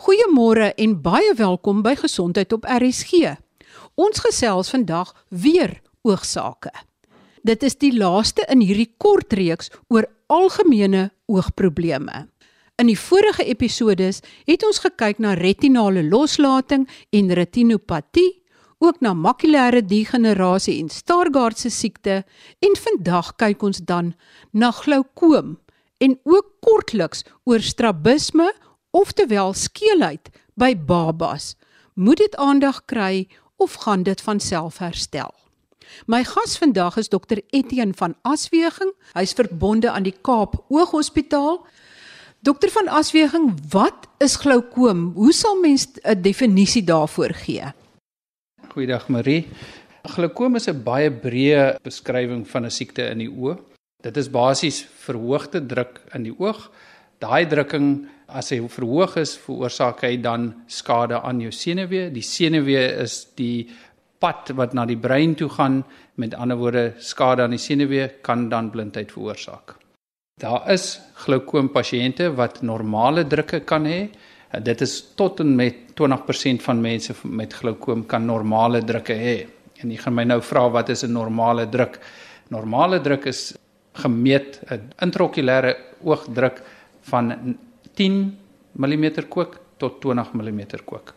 Goeiemôre en baie welkom by Gesondheid op RSG. Ons gesels vandag weer oogsake. Dit is die laaste in hierdie kort reeks oor algemene oogprobleme. In die vorige episodes het ons gekyk na retinale loslating en retinopatie, ook na makulêre degenerasie en Stargardt se siekte en vandag kyk ons dan na glaukoom en ook kortliks oor strabisme oftewel skeelheid by babas. Moet dit aandag kry of gaan dit van self herstel? My gas vandag is dokter Etienne van Asweging. Hy's verbonde aan die Kaap Ooghospitaal. Dokter van Asweging, wat is glaukoom? Hoe sal mens 'n definisie daarvoor gee? Goeiedag Marie. Glaukoom is 'n baie breë beskrywing van 'n siekte in die oog. Dit is basies verhoogde druk in die oog. Daai drukking as hy verhoog is, veroorsaak hy dan skade aan jou senuwee. Die senuwee is die pad wat na die brein toe gaan. Met ander woorde, skade aan die senuwee kan dan blindheid veroorsaak. Daar is glaukoom pasiënte wat normale drukke kan hê. Dit is tot en met 20% van mense met glaukoom kan normale drukke hê. En jy gaan my nou vra wat is 'n normale druk? Normale druk is gemeet 'n intraokulêre oogdruk van 10 mm kook tot 20 mm kook.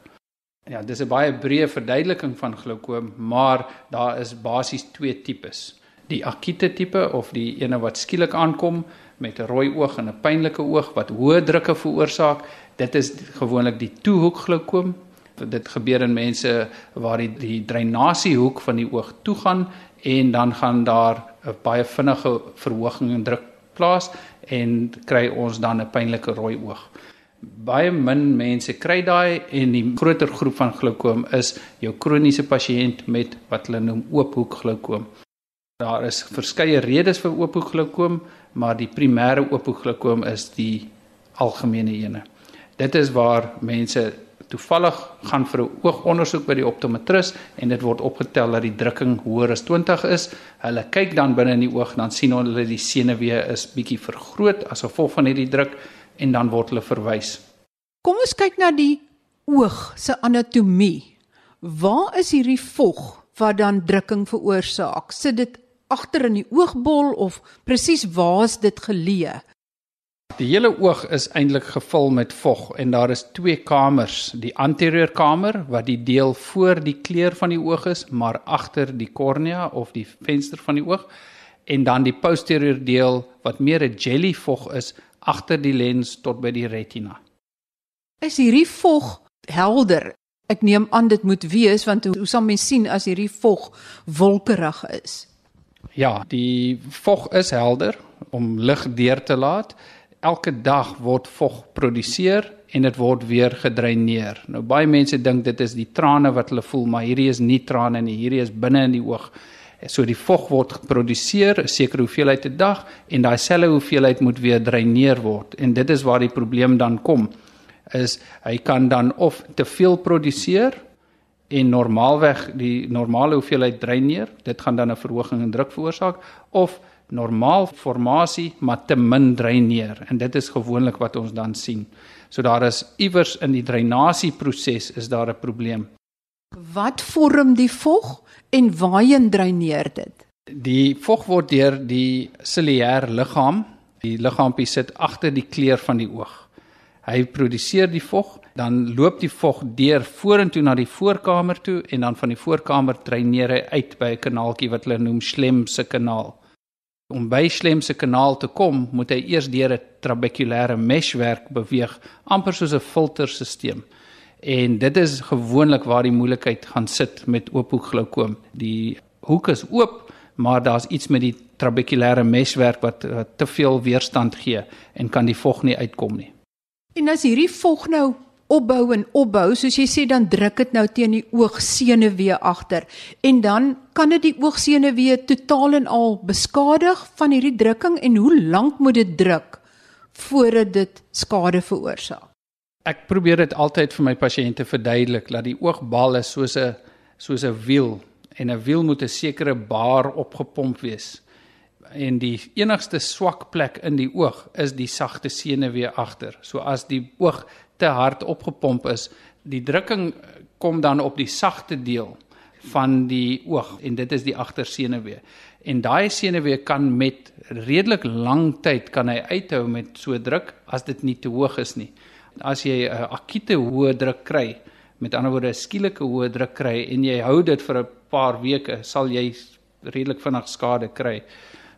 Ja, dis 'n baie breë verduideliking van glaukoom, maar daar is basies twee tipes. Die akute tipe of die ene wat skielik aankom met 'n rooi oog en 'n pynlike oog wat hoë drukke veroorsaak, dit is gewoonlik die toehoek glaukoom. Dit gebeur in mense waar die, die drainasiehoek van die oog toe gaan en dan gaan daar 'n baie vinnige verhoging in druk plaas en kry ons dan 'n pynlike rooi oog. Baie min mense kry daai en die groter groep van glaukoom is jou kroniese pasiënt met wat hulle noem oophoek glaukoom. Daar is verskeie redes vir oophoek glaukoom, maar die primêre oophoek glaukoom is die algemene ene. Dit is waar mense toevallig gaan vir 'n oogondersoek by die optometris en dit word opgetel dat die drukking hoër as 20 is. Hulle kyk dan binne in die oog dan sien hulle die senuwee is bietjie vergroot as gevolg van hierdie druk en dan word hulle verwys. Kom ons kyk na die oog se anatomie. Waar is hierdie vog wat dan drukking veroorsaak? Sit dit agter in die oogbol of presies waar is dit geleë? Die hele oog is eintlik gevul met vog en daar is twee kamers, die anterieur kamer wat die deel voor die kleur van die oog is, maar agter die kornea of die venster van die oog en dan die posterieur deel wat meer 'n jelly vog is agter die lens tot by die retina. Is hierdie vog helder? Ek neem aan dit moet wees want hoe sal mens sien as hierdie vog wolkerig is? Ja, die vog is helder om lig deur te laat elke dag word vog geproduseer en dit word weer gedreineer. Nou baie mense dink dit is die trane wat hulle voel, maar hierdie is nie trane nie, hierdie is binne in die oog. So die vog word geproduseer 'n sekere hoeveelheid 'n dag en daai selfe hoeveelheid moet weer dreineer word. En dit is waar die probleem dan kom. Is hy kan dan of te veel produseer en normaalweg die normale hoeveelheid dreineer, dit gaan dan 'n verhoging in druk veroorsaak of normaal formasie maar te min dreineer en dit is gewoonlik wat ons dan sien. So daar is iewers in die dreinasieproses is daar 'n probleem. Wat vorm die vog en waarheen dreineer dit? Die vog word deur die ciliêr liggaam, die liggaampie sit agter die kleur van die oog. Hy produseer die vog, dan loop die vog deur vorentoe na die voorkamer toe en dan van die voorkamer dreineer hy uit by 'n kanaaltjie wat hulle noem Schlemse kanaal om by Schlem se kanaal te kom, moet hy eers deur 'n trabekulêre meshwerk beweeg, amper soos 'n filterstelsel. En dit is gewoonlik waar die moeilikheid gaan sit met oophoek glaukoom. Die hoek is oop, maar daar's iets met die trabekulêre meshwerk wat, wat te veel weerstand gee en kan die vog nie uitkom nie. En as hierdie vog nou opbou en opbou, soos jy sê dan druk dit nou teen die oogsenuwee agter en dan kan dit die oogsenuwee totaal en al beskadig van hierdie drukking en hoe lank moet dit druk voordat dit skade veroorsaak? Ek probeer dit altyd vir my pasiënte verduidelik dat die oogbal is soos 'n soos 'n wiel en 'n wiel moet 'n sekere baar opgepomp wees en die enigste swak plek in die oog is die sagte senuwee agter. So as die oog te hard opgepomp is, die drukking kom dan op die sagte deel van die oog en dit is die agtersenuwee. En daai senuwee kan met redelik lang tyd kan hy uithou met so druk as dit nie te hoog is nie. As jy 'n akute hoë druk kry, met ander woorde 'n skielike hoë druk kry en jy hou dit vir 'n paar weke, sal jy redelik vinnig skade kry.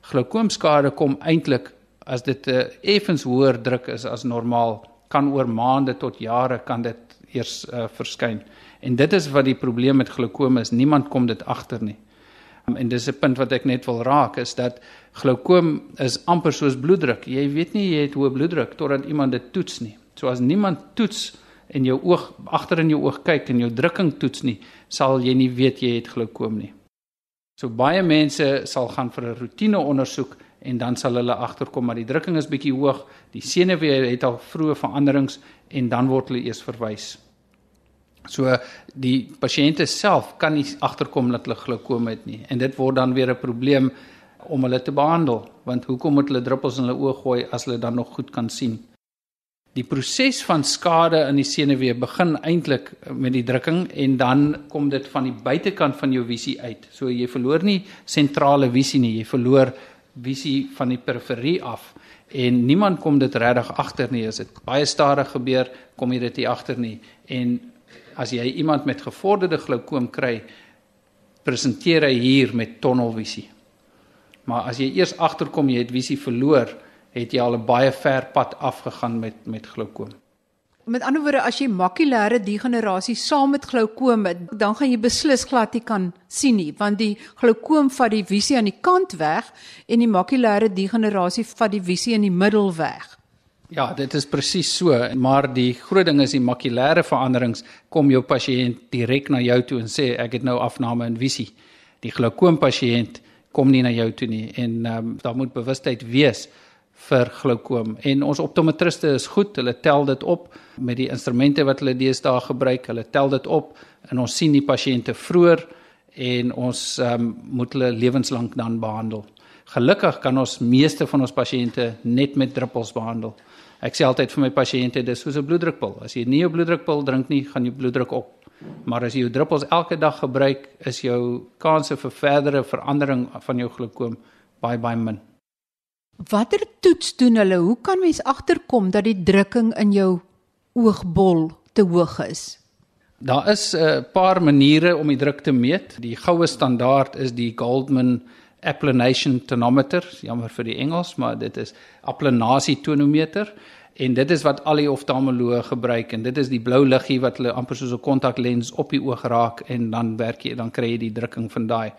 Glaukoomskade kom eintlik as dit 'n effens hoër druk is as normaal, kan oor maande tot jare kan dit eers uh, verskyn. En dit is wat die probleem met glaukoom is, niemand kom dit agter nie. Um, en dis 'n punt wat ek net wil raak is dat glaukoom is amper soos bloeddruk. Jy weet nie jy het hoë bloeddruk totdat iemand dit toets nie. So as niemand toets en jou oog agter in jou oog kyk en jou drukking toets nie, sal jy nie weet jy het glaukoom nie. So baie mense sal gaan vir 'n roetine ondersoek en dan sal hulle agterkom maar die drukking is bietjie hoog, die senuwee het al vroeë veranderings en dan word hulle eers verwys. So die pasiënte self kan nie agterkom dat hulle glaukoom het nie en dit word dan weer 'n probleem om hulle te behandel want hoekom moet hulle druppels in hulle oë gooi as hulle dan nog goed kan sien? Die proses van skade in die senuwee begin eintlik met die drukking en dan kom dit van die buitekant van jou visie uit. So jy verloor nie sentrale visie nie, jy verloor visie van die periferie af en niemand kom dit regtig agter nie as dit baie stadig gebeur, kom jy dit nie agter nie. En as jy iemand met gevorderde glaukoom kry, presenteer hy hier met tonnelvisie. Maar as jy eers agterkom jy het visie verloor, het jy al 'n baie ver pad afgegaan met met glaukoom. Met ander woorde, as jy makulêre degenerasie saam met glaukoom het, dan gaan jy beslis glad nie kan sien nie, want die glaukoom vat die visie aan die kant weg en die makulêre degenerasie vat die visie in die middel weg. Ja, dit is presies so, maar die groot ding is die makulêre veranderings kom jou pasiënt direk na jou toe en sê ek het nou afname in visie. Die glaukoom pasiënt kom nie na jou toe nie en um, daar moet bewustheid wees vir glaukoom en ons optometriste is goed, hulle tel dit op met die instrumente wat hulle deesdae gebruik, hulle tel dit op en ons sien die pasiënte vroeër en ons um, moet hulle lewenslank dan behandel. Gelukkig kan ons meeste van ons pasiënte net met druppels behandel. Ek sê altyd vir my pasiënte dis soos 'n bloeddrukpil. As jy nie 'n bloeddrukpil drink nie, gaan jou bloeddruk op. Maar as jy jou druppels elke dag gebruik, is jou kanse vir verdere verandering van jou glaukoom baie baie min. Watter toets doen hulle? Hoe kan mens agterkom dat die drukking in jou oogbol te hoog is? Daar is 'n uh, paar maniere om die druk te meet. Die goue standaard is die Goldman Applanation Tonometer, jammer vir die Engels, maar dit is applanasie tonometer en dit is wat al die oftalmoloë gebruik en dit is die blou liggie wat hulle amper soos 'n kontaklens op die oog raak en dan werk jy dan kry jy die drukking van daai.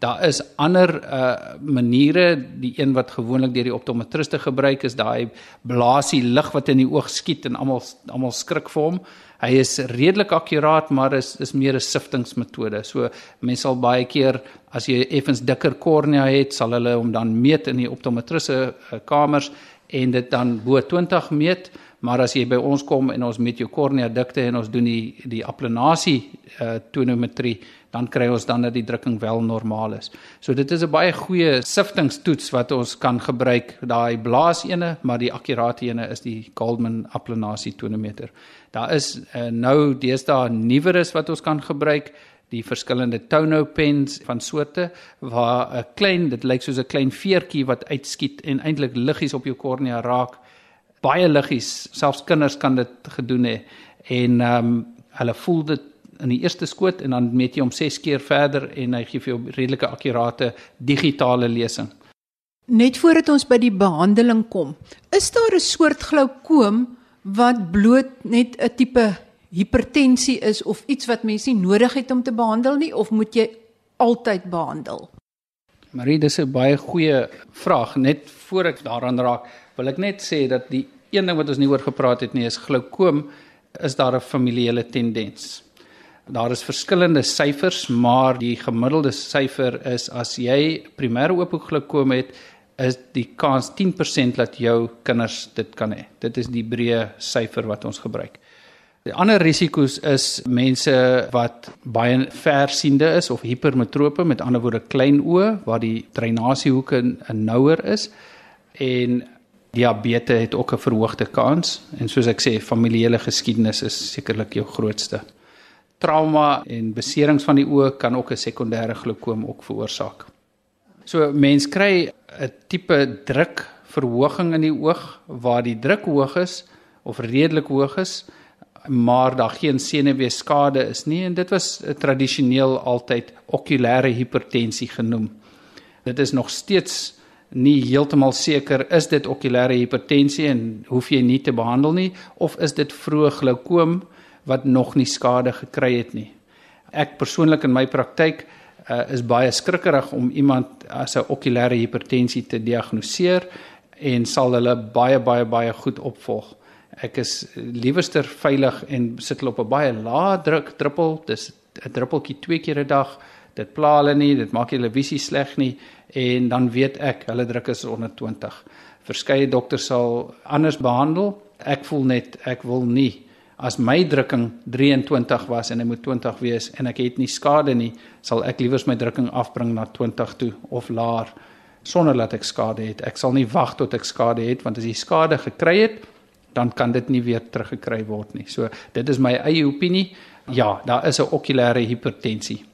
Daar is ander uh maniere, die een wat gewoonlik deur die optometriste gebruik is daai blaasie lig wat in die oog skiet en almal almal skrik vir hom. Hy is redelik akkuraat, maar is is meer 'n siftingsmetode. So mense sal baie keer as jy effens dikker kornea het, sal hulle hom dan meet in die optometriste uh, kamers en dit dan bo 20 meet. Maar as jy by ons kom en ons met jou kornea dikte en ons doen die die applanasie uh tonometrie dan kry ons dan dat die drukking wel normaal is. So dit is 'n baie goeie siftingstoets wat ons kan gebruik. Daai blaasene, maar die akkurate ene is die Goldman applanasie tonometer. Daar is uh, nou deesdae nuweres wat ons kan gebruik die verskillende tono pens van soorte waar 'n klein dit lyk soos 'n klein veertjie wat uitskiet en eintlik liggies op jou kornea raak baie liggies selfs kinders kan dit gedoen hê en ehm um, hulle voel dit in die eerste skoot en dan meet jy hom 6 keer verder en hy gee vir jou redelike akkurate digitale lesing. Net voordat ons by die behandeling kom, is daar 'n soort glaukoom wat bloot net 'n tipe hipertensie is of iets wat mense nie nodig het om te behandel nie of moet jy altyd behandel? Marie, dis 'n baie goeie vraag. Net voor ek daaraan raak, wil ek net sê dat die een ding wat ons nie oor gepraat het nie is glaukoom is daar 'n familiale tendens. Daar is verskillende syfers, maar die gemiddelde syfer is as jy primêre oophoekglaukoom het, is die kans 10% dat jou kinders dit kan hê. Dit is die breë syfer wat ons gebruik. Die ander risiko's is mense wat baie versiende is of hipermetrope, met ander woorde klein oë waar die drainasiehoeke nouer is en Diabetes het ook 'n verhoogde kans en soos ek sê, familiale geskiedenis is sekerlik jou grootste. Trauma en beserings van die oë kan ook 'n sekondêre glaukoom ook veroorsaak. So mens kry 'n tipe drukverhoging in die oog waar die druk hoog is of redelik hoog is maar daar geen senuweeskade is nie en dit was tradisioneel altyd okulêre hipertensie genoem. Dit is nog steeds nie heeltemal seker is dit okulêre hipertensie en hoef jy nie te behandel nie of is dit vroeë glaukoom wat nog nie skade gekry het nie. Ek persoonlik in my praktyk uh, is baie skrikkerig om iemand as 'n okulêre hipertensie te diagnoseer en sal hulle baie baie baie goed opvolg. Ek is liewerster veilig en sit hulle op 'n baie lae druk druppel. Dis 'n druppeltjie twee keer 'n dag. Dit pla hulle nie, dit maak hulle visie sleg nie en dan weet ek hulle druk is onder 20. Verskeie dokters sal anders behandel. Ek voel net ek wil nie as my drukking 23 was en hy moet 20 wees en ek het nie skade nie, sal ek liewers my drukking afbring na 20 toe of laer sonder dat ek skade het. Ek sal nie wag tot ek skade het want as jy skade gekry het, dan kan dit nie weer teruggekry word nie. So dit is my eie opinie. Ja, daar is 'n okulêre hipertensie.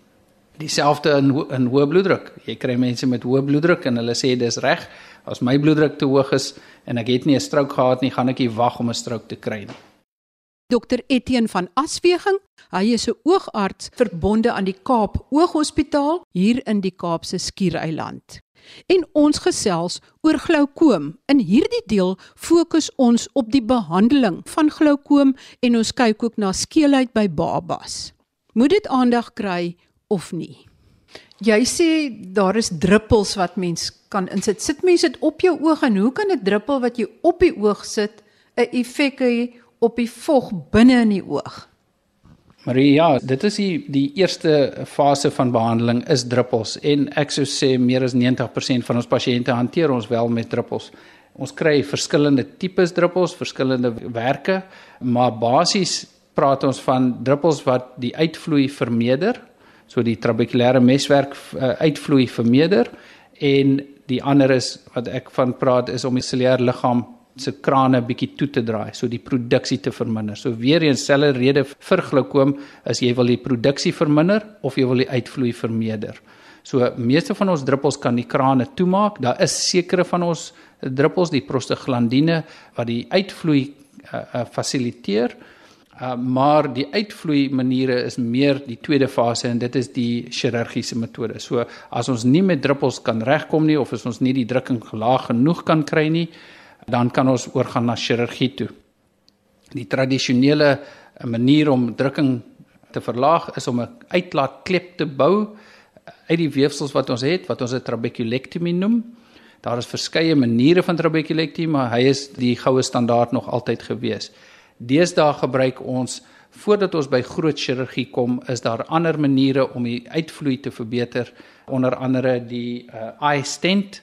Dieselfde in in hoë bloeddruk. Jy kry mense met hoë bloeddruk en hulle sê dis reg. As my bloeddruk te hoog is en ek het nie 'n strook gehad nie, gaan ek nie wag om 'n strook te kry nie. Dr Etienne van Asweging, hy is 'n oogarts verbonde aan die Kaap Ooghospitaal hier in die Kaapse Skiereiland en ons gesels oor glaukoom. In hierdie deel fokus ons op die behandeling van glaukoom en ons kyk ook na skeelheid by babas. Moet dit aandag kry of nie? Jy sê daar is druppels wat mens kan insit. Sit mense dit op jou oog en hoe kan 'n druppel wat jy op die oog sit 'n effek hê op die vog binne in die oog? Marie, ja, dit is die die eerste fase van behandeling is druppels en ek sou sê meer as 90% van ons pasiënte hanteer ons wel met druppels. Ons kry verskillende tipes druppels, verskillende werke, maar basies praat ons van druppels wat die uitvloei vermeerder, so die trabekulêre meswerk uh, uitvloei vermeerder en die ander is wat ek van praat is om die cellulêre liggaam se krane bietjie toe te draai, so die produksie te verminder. So weer eens selfe rede vir glaukoom is jy wil die produksie verminder of jy wil die uitvloei vermeerder. So meeste van ons druppels kan die krane toemaak. Daar is sekere van ons druppels, die prostaglandine wat die uitvloei uh, uh, fasiliteer. Uh, maar die uitvloei maniere is meer die tweede fase en dit is die chirurgiese metode. So as ons nie met druppels kan regkom nie of as ons nie die drukking laag genoeg kan kry nie, dan kan ons oorgaan na chirurgie toe. Die tradisionele manier om drukking te verlaag is om 'n uitlaatklep te bou uit die weefsels wat ons het wat ons 'n trabekulektomie noem. Daar is verskeie maniere van trabekulektomie, maar hy is die goue standaard nog altyd gewees. Deesdae gebruik ons voordat ons by groot chirurgie kom, is daar ander maniere om die uitvloei te verbeter, onder andere die uh, eye stent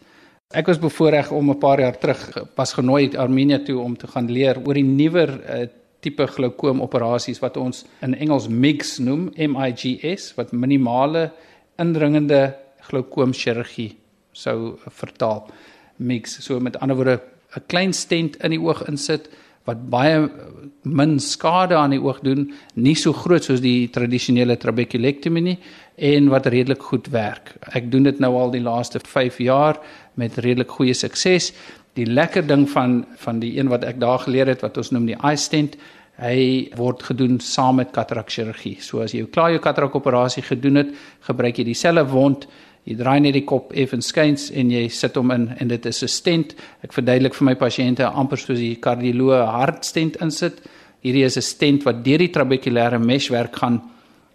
Ek was bevoorreg om 'n paar jaar terug pas genooi Armenië toe om te gaan leer oor die nuwer uh, tipe glaukoom operasies wat ons in Engels MIGS noem, M I G S wat minimale indringende glaukoom chirurgie sou vertaal. MIGS, so met ander woorde 'n klein stent in die oog insit wat baie min skade aan die oog doen, nie so groot soos die tradisionele trabekulektomie nie en wat redelik goed werk. Ek doen dit nou al die laaste 5 jaar met redelik goeie sukses. Die lekker ding van van die een wat ek daar geleer het wat ons noem die eye stent, hy word gedoen saam met katarak chirurgie. So as jy klaar jou katarak operasie gedoen het, gebruik jy dieselfde wond, jy draai net die kop effens skuins en jy sit hom in en dit is 'n stent. Ek verduidelik vir my pasiënte amper soos die kardioloog hartstent insit. Hierdie is 'n stent wat deur die trabekulêre meshwerk gaan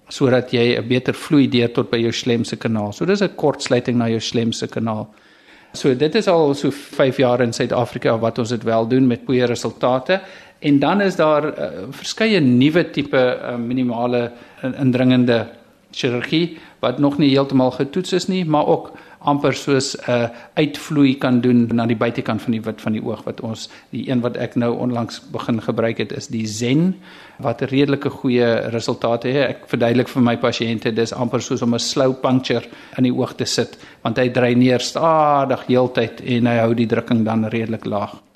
sodat jy 'n beter vloei deur tot by jou slemse kanaal. So dis 'n kortsluiting na jou slemse kanaal. So dit is al so 5 jaar in Suid-Afrika wat ons dit wel doen met goeie resultate. En dan is daar uh, verskeie nuwe tipe uh, minimale indringende chirurgie wat nog nie heeltemal getoets is nie, maar ook amper soos 'n uh, uitvloei kan doen na die buitekant van die wit van die oog wat ons die een wat ek nou onlangs begin gebruik het is die Zen wat redelike goeie resultate het. Ek verduidelik vir my pasiënte dis amper soos om 'n slow puncture in die oog te sit want hy dry neer stadig heeltyd en hy hou die drukking dan redelik laag.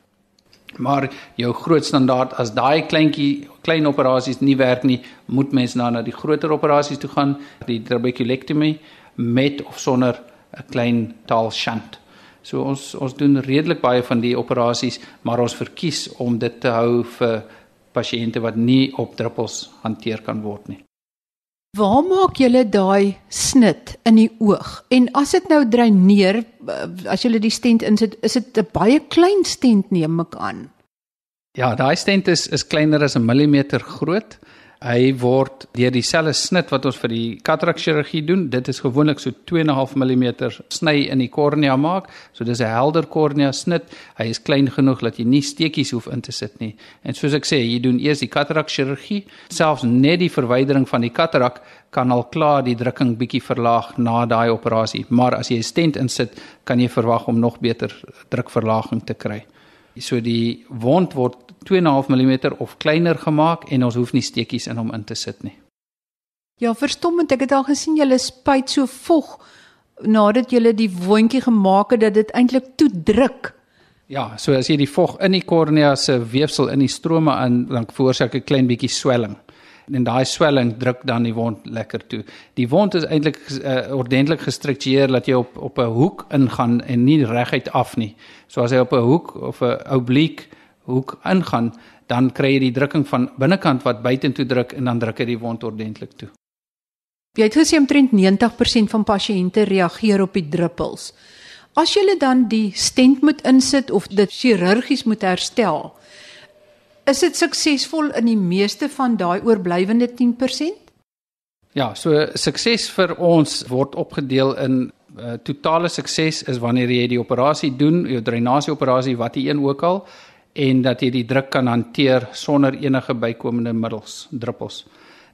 Maar jou groot standaard as daai kleintjie klein operasies nie werk nie, moet mens nou na die groter operasies toe gaan, die trabeculectomy met of sonder 'n klein taal shunt. So ons ons doen redelik baie van die operasies, maar ons verkies om dit te hou vir pasiënte wat nie op druppels hanteer kan word nie. Waar maak julle daai snit in die oog? En as dit nou dreineer, as julle die stent insit, is dit 'n baie klein stent neem ek aan. Ja, daai stent is is kleiner as 'n millimeter groot. Hy word deur dieselfde snit wat ons vir die katarak chirurgie doen. Dit is gewoonlik so 2.5 mm sny in die kornea maak. So dis 'n helder kornea snit. Hy is klein genoeg dat jy nie steekies hoef in te sit nie. En soos ek sê, jy doen eers die katarak chirurgie. Selfs net die verwydering van die katarak kan al klaar die drukking bietjie verlaag na daai operasie. Maar as jy 'n stent insit, kan jy verwag om nog beter drukverlaging te kry. So die wond word 2.5 mm of kleiner gemaak en ons hoef nie steekies in hom in te sit nie. Ja, verstommend, ek het al gesien julle spuit so vog nadat julle die wondjie gemaak het dat dit eintlik toe druk. Ja, so as jy die vog in die kornea se weefsel in die strome in dan veroorsaak 'n klein bietjie swelling. En daai swelling druk dan die wond lekker toe. Die wond is eintlik uh, ordentlik gestruktureer dat jy op op 'n hoek ingaan en nie reguit af nie. So as hy op 'n hoek of 'n oblique hoek ingaan, dan kry jy die drukking van binnekant wat buitentoe druk en dan druk hy die wond ordentlik toe. Jy het gesê omtrent 90% van pasiënte reageer op die druppels. As jy dan die stent moet insit of dit chirurgies moet herstel, is dit suksesvol in die meeste van daai oorblywende 10%? Ja, so sukses vir ons word opgedeel in uh, totale sukses is wanneer jy die operasie doen, jou drainasie operasie wat jy een ook al en dat jy die druk kan hanteer sonder enige bykomende middels, druppels.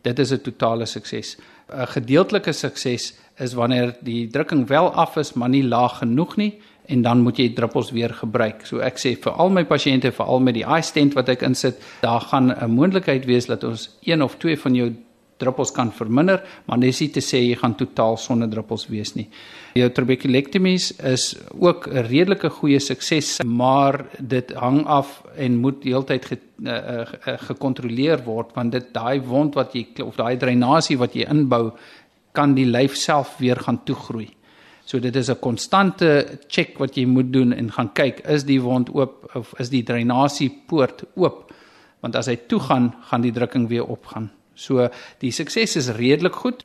Dit is 'n totale sukses. 'n Gedeeltelike sukses is wanneer die drukking wel af is, maar nie laag genoeg nie en dan moet jy druppels weer gebruik. So ek sê vir al my pasiënte, veral met die eye stent wat ek insit, daar gaan 'n moontlikheid wees dat ons een of twee van jou druppels kan verminder, maar dis nie te sê jy gaan totaal sonder druppels wees nie. Jou trabeculectomies is ook 'n redelike goeie sukses, maar dit hang af en moet heeltyd ge, uh, uh, gekontroleer word want dit daai wond wat jy of daai drainasie wat jy inbou kan die lyf self weer gaan toegroei. So dit is 'n konstante check wat jy moet doen en gaan kyk is die wond oop of is die drainasie poort oop want as hy toe gaan gaan die drukking weer opgaan. So die sukses is redelik goed.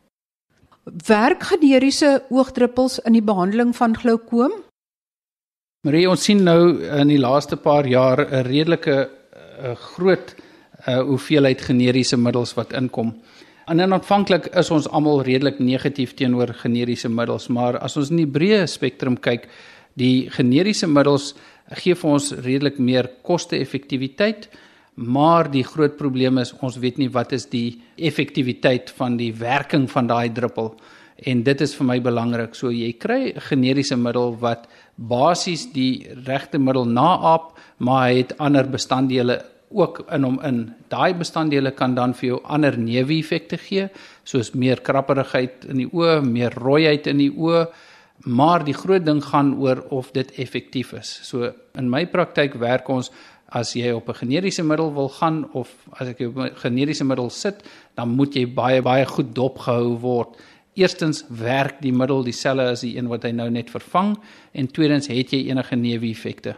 Werk generiese oogdruppels in die behandeling van glaukoom? Marie, ons sien nou in die laaste paar jaar 'n redelike 'n groot uh, hoeveelheid generiese middels wat inkom. En dan aanvanklik is ons almal redelik negatief teenoor generiese middels, maar as ons in die breë spektrum kyk, die generiese middels gee vir ons redelik meer koste-effektiwiteit. Maar die groot probleem is ons weet nie wat is die effektiwiteit van die werking van daai druppel en dit is vir my belangrik. So jy kry 'n generiese middel wat basies die regte middel naap, maar hy het ander bestanddele ook in hom in. Daai bestanddele kan dan vir jou ander neeweffekte gee, soos meer krapperigheid in die oë, meer rooiheid in die oë, maar die groot ding gaan oor of dit effektief is. So in my praktyk werk ons as jy op 'n generiese middel wil gaan of as ek op 'n generiese middel sit, dan moet jy baie baie goed dopgehou word. Eerstens werk die middel dieselfde as die een wat hy nou net vervang en tweedens het jy enige neeweffekte.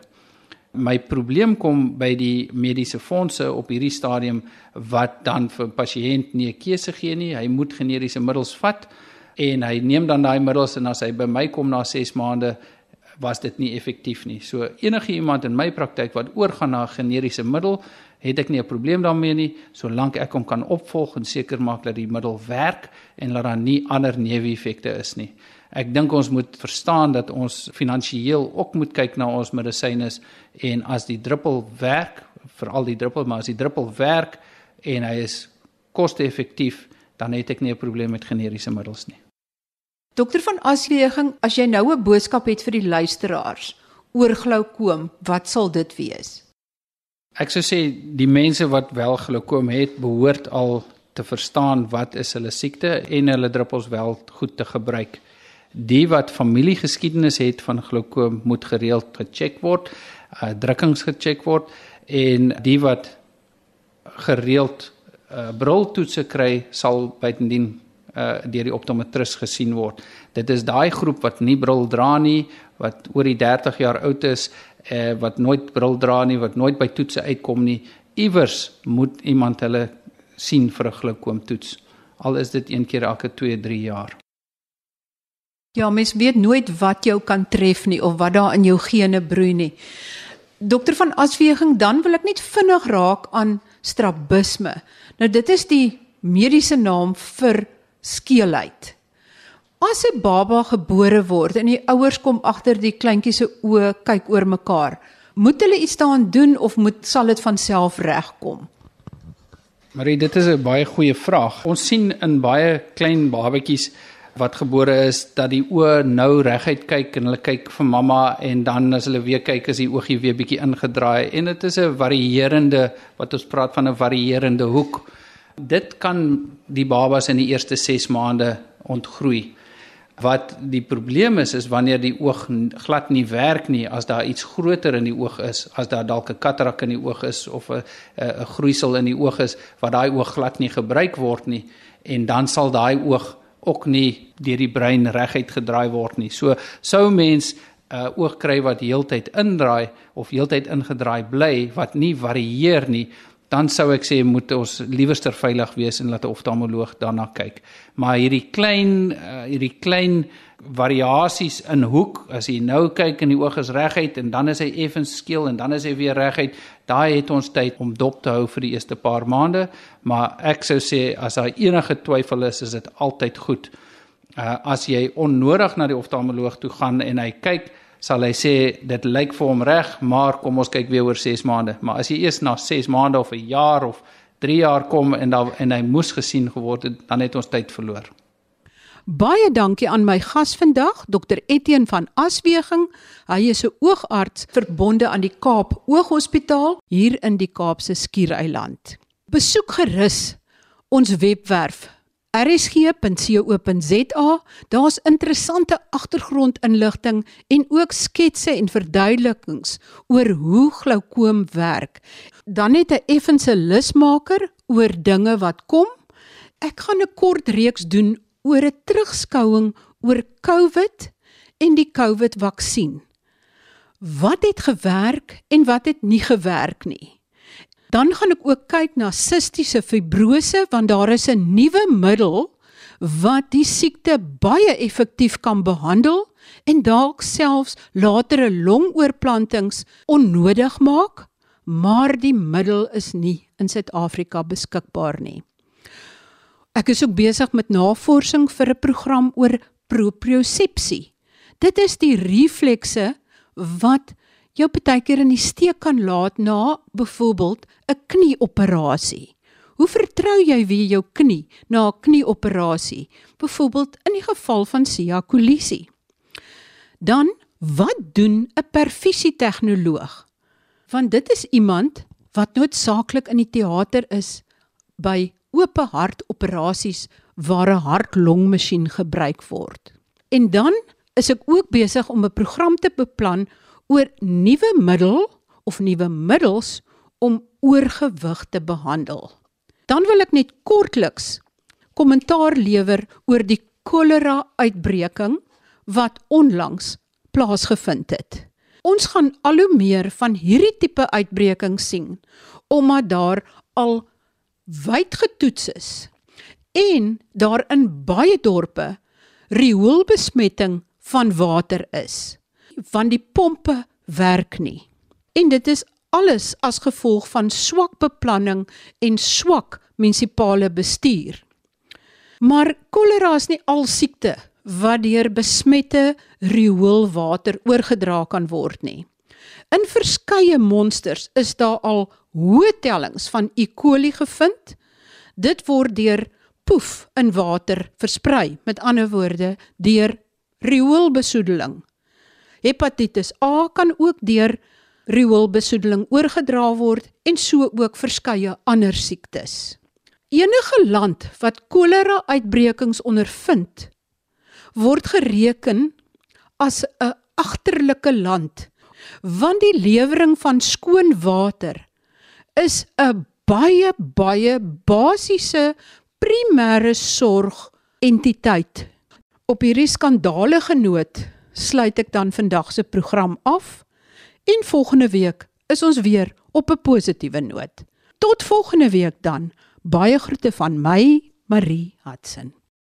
My probleem kom by die mediese fondse op hierdie stadium wat dan vir pasiënt nie 'n keuse gee nie. Hy moet generiese middels vat en hy neem dan daai middels en as hy by my kom na 6 maande was dit nie effektief nie. So enige iemand in my praktyk wat oorgaan na 'n generiese middel, het ek nie 'n probleem daarmee nie, solank ek hom kan opvolg en seker maak dat die middel werk en dat daar nie ander neeweffekte is nie. Ek dink ons moet verstaan dat ons finansiëel ook moet kyk na ons medisyne en as die druppel werk, veral die druppel, maar as die druppel werk en hy is koste-effektief, dan het ek nie 'n probleem met generiese middels nie. Dokter van Aswegen, as jy nou 'n boodskap het vir die luisteraars oor glaukoom, wat sal dit wees? Ek sou sê die mense wat wel glaukoom het, behoort al te verstaan wat is hulle siekte en hulle druppels wel goed te gebruik. Die wat familiegeskiedenis het van glaukoom moet gereeld gecheck word, uh, drukkings gecheck word en die wat gereeld uh, briltoetse kry sal bytendien uh, deur die optometris gesien word. Dit is daai groep wat nie bril dra nie, wat oor die 30 jaar oud is, uh, wat nooit bril dra nie, wat nooit by toetse uitkom nie. Iewers moet iemand hulle sien vir 'n glaukoomtoets. Al is dit een keer elke 2-3 jaar. Ja, mens weet nooit wat jou kan tref nie of wat daar in jou gene broei nie. Dokter van Asweging, dan wil ek net vinnig raak aan strabisme. Nou dit is die mediese naam vir skeelheid. As 'n baba gebore word en die ouers kom agter die kleintjie se oë kyk oor mekaar, moet hulle iets daaraan doen of moet sal dit van self regkom? Marie, dit is 'n baie goeie vraag. Ons sien in baie klein babatjies wat gebore is dat die oë nou reguit kyk en hulle kyk vir mamma en dan as hulle weer kyk is die oogie weer bietjie ingedraai en dit is 'n varierende wat ons praat van 'n varierende hoek. Dit kan die babas in die eerste 6 maande ontgroei. Wat die probleem is is wanneer die oog glad nie werk nie as daar iets groter in die oog is, as daar dalk 'n katarak in die oog is of 'n 'n groeisel in die oog is wat daai oog glad nie gebruik word nie en dan sal daai oog ook nie deur die brein reguit gedraai word nie. So sou mens 'n uh, oog kry wat heeltyd indraai of heeltyd ingedraai bly wat nie varieer nie, dan sou ek sê moet ons liewerster veilig wees en laat 'n oftalmoloog daarna kyk. Maar hierdie klein uh, hierdie klein variasies in hoek as jy nou kyk en die oog is reguit en dan is hy effens skeel en dan is hy weer reguit daai het ons tyd om dop te hou vir die eerste paar maande maar ek sou sê as daar enige twyfel is is dit altyd goed uh, as jy onnodig na die oftalmoloog toe gaan en hy kyk sal hy sê dit lyk vir hom reg maar kom ons kyk weer oor 6 maande maar as jy eers na 6 maande of 'n jaar of 3 jaar kom en dan en hy moes gesien geword het dan het ons tyd verloor Baie dankie aan my gas vandag, Dr Etienne van Asweging. Hy is 'n oogarts verbonde aan die Kaap Ooghospitaal hier in die Kaapse Skiereiland. Besoek gerus ons webwerf rsg.co.za. Daar's interessante agtergrondinligting en ook sketse en verduidelikings oor hoe glaukoom werk. Dan net 'n effense lusmaker oor dinge wat kom. Ek gaan 'n kort reeks doen oor 'n terugskouing oor COVID en die COVID-vaksin. Wat het gewerk en wat het nie gewerk nie? Dan gaan ek ook kyk na sistiese fibrose want daar is 'n nuwe middel wat die siekte baie effektief kan behandel en dalk selfs latere longoorplantings onnodig maak, maar die middel is nie in Suid-Afrika beskikbaar nie. Ek is ook besig met navorsing vir 'n program oor propriosepsie. Dit is die reflekse wat jou baie keer in die steek kan laat na byvoorbeeld 'n knieoperasie. Hoe vertrou jy weer jou knie na 'n knieoperasie? Byvoorbeeld in die geval van siakolisie. Dan wat doen 'n perfusie-tegnoloog? Want dit is iemand wat noodsaaklik in die teater is by oop hart operasies waar 'n hart-longmasjien gebruik word. En dan is ek ook besig om 'n program te beplan oor nuwe middel of nuwe middels om oorgewig te behandel. Dan wil ek net kortliks kommentaar lewer oor die kolera uitbreking wat onlangs plaasgevind het. Ons gaan al hoe meer van hierdie tipe uitbrekings sien omdat daar al wyd getoets is en daar in baie dorpe rioolbesmetting van water is want die pompe werk nie en dit is alles as gevolg van swak beplanning en swak munisipale bestuur maar kolera is nie al siekte wat deur besmette rioolwater oorgedra kan word nie in verskeie monsters is daar al hoë tellings van E. coli gevind. Dit word deur poef in water versprei, met ander woorde deur rioolbesoedeling. Hepatitis A kan ook deur rioolbesoedeling oorgedra word en so ook verskeie ander siektes. Enige land wat kolera uitbrekings ondervind, word gereken as 'n agterlike land want die lewering van skoon water is 'n baie baie basiese primêre sorg entiteit. Op hierdie skandalige noot sluit ek dan vandag se program af en volgende week is ons weer op 'n positiewe noot. Tot volgende week dan. Baie groete van my, Marie Hudson.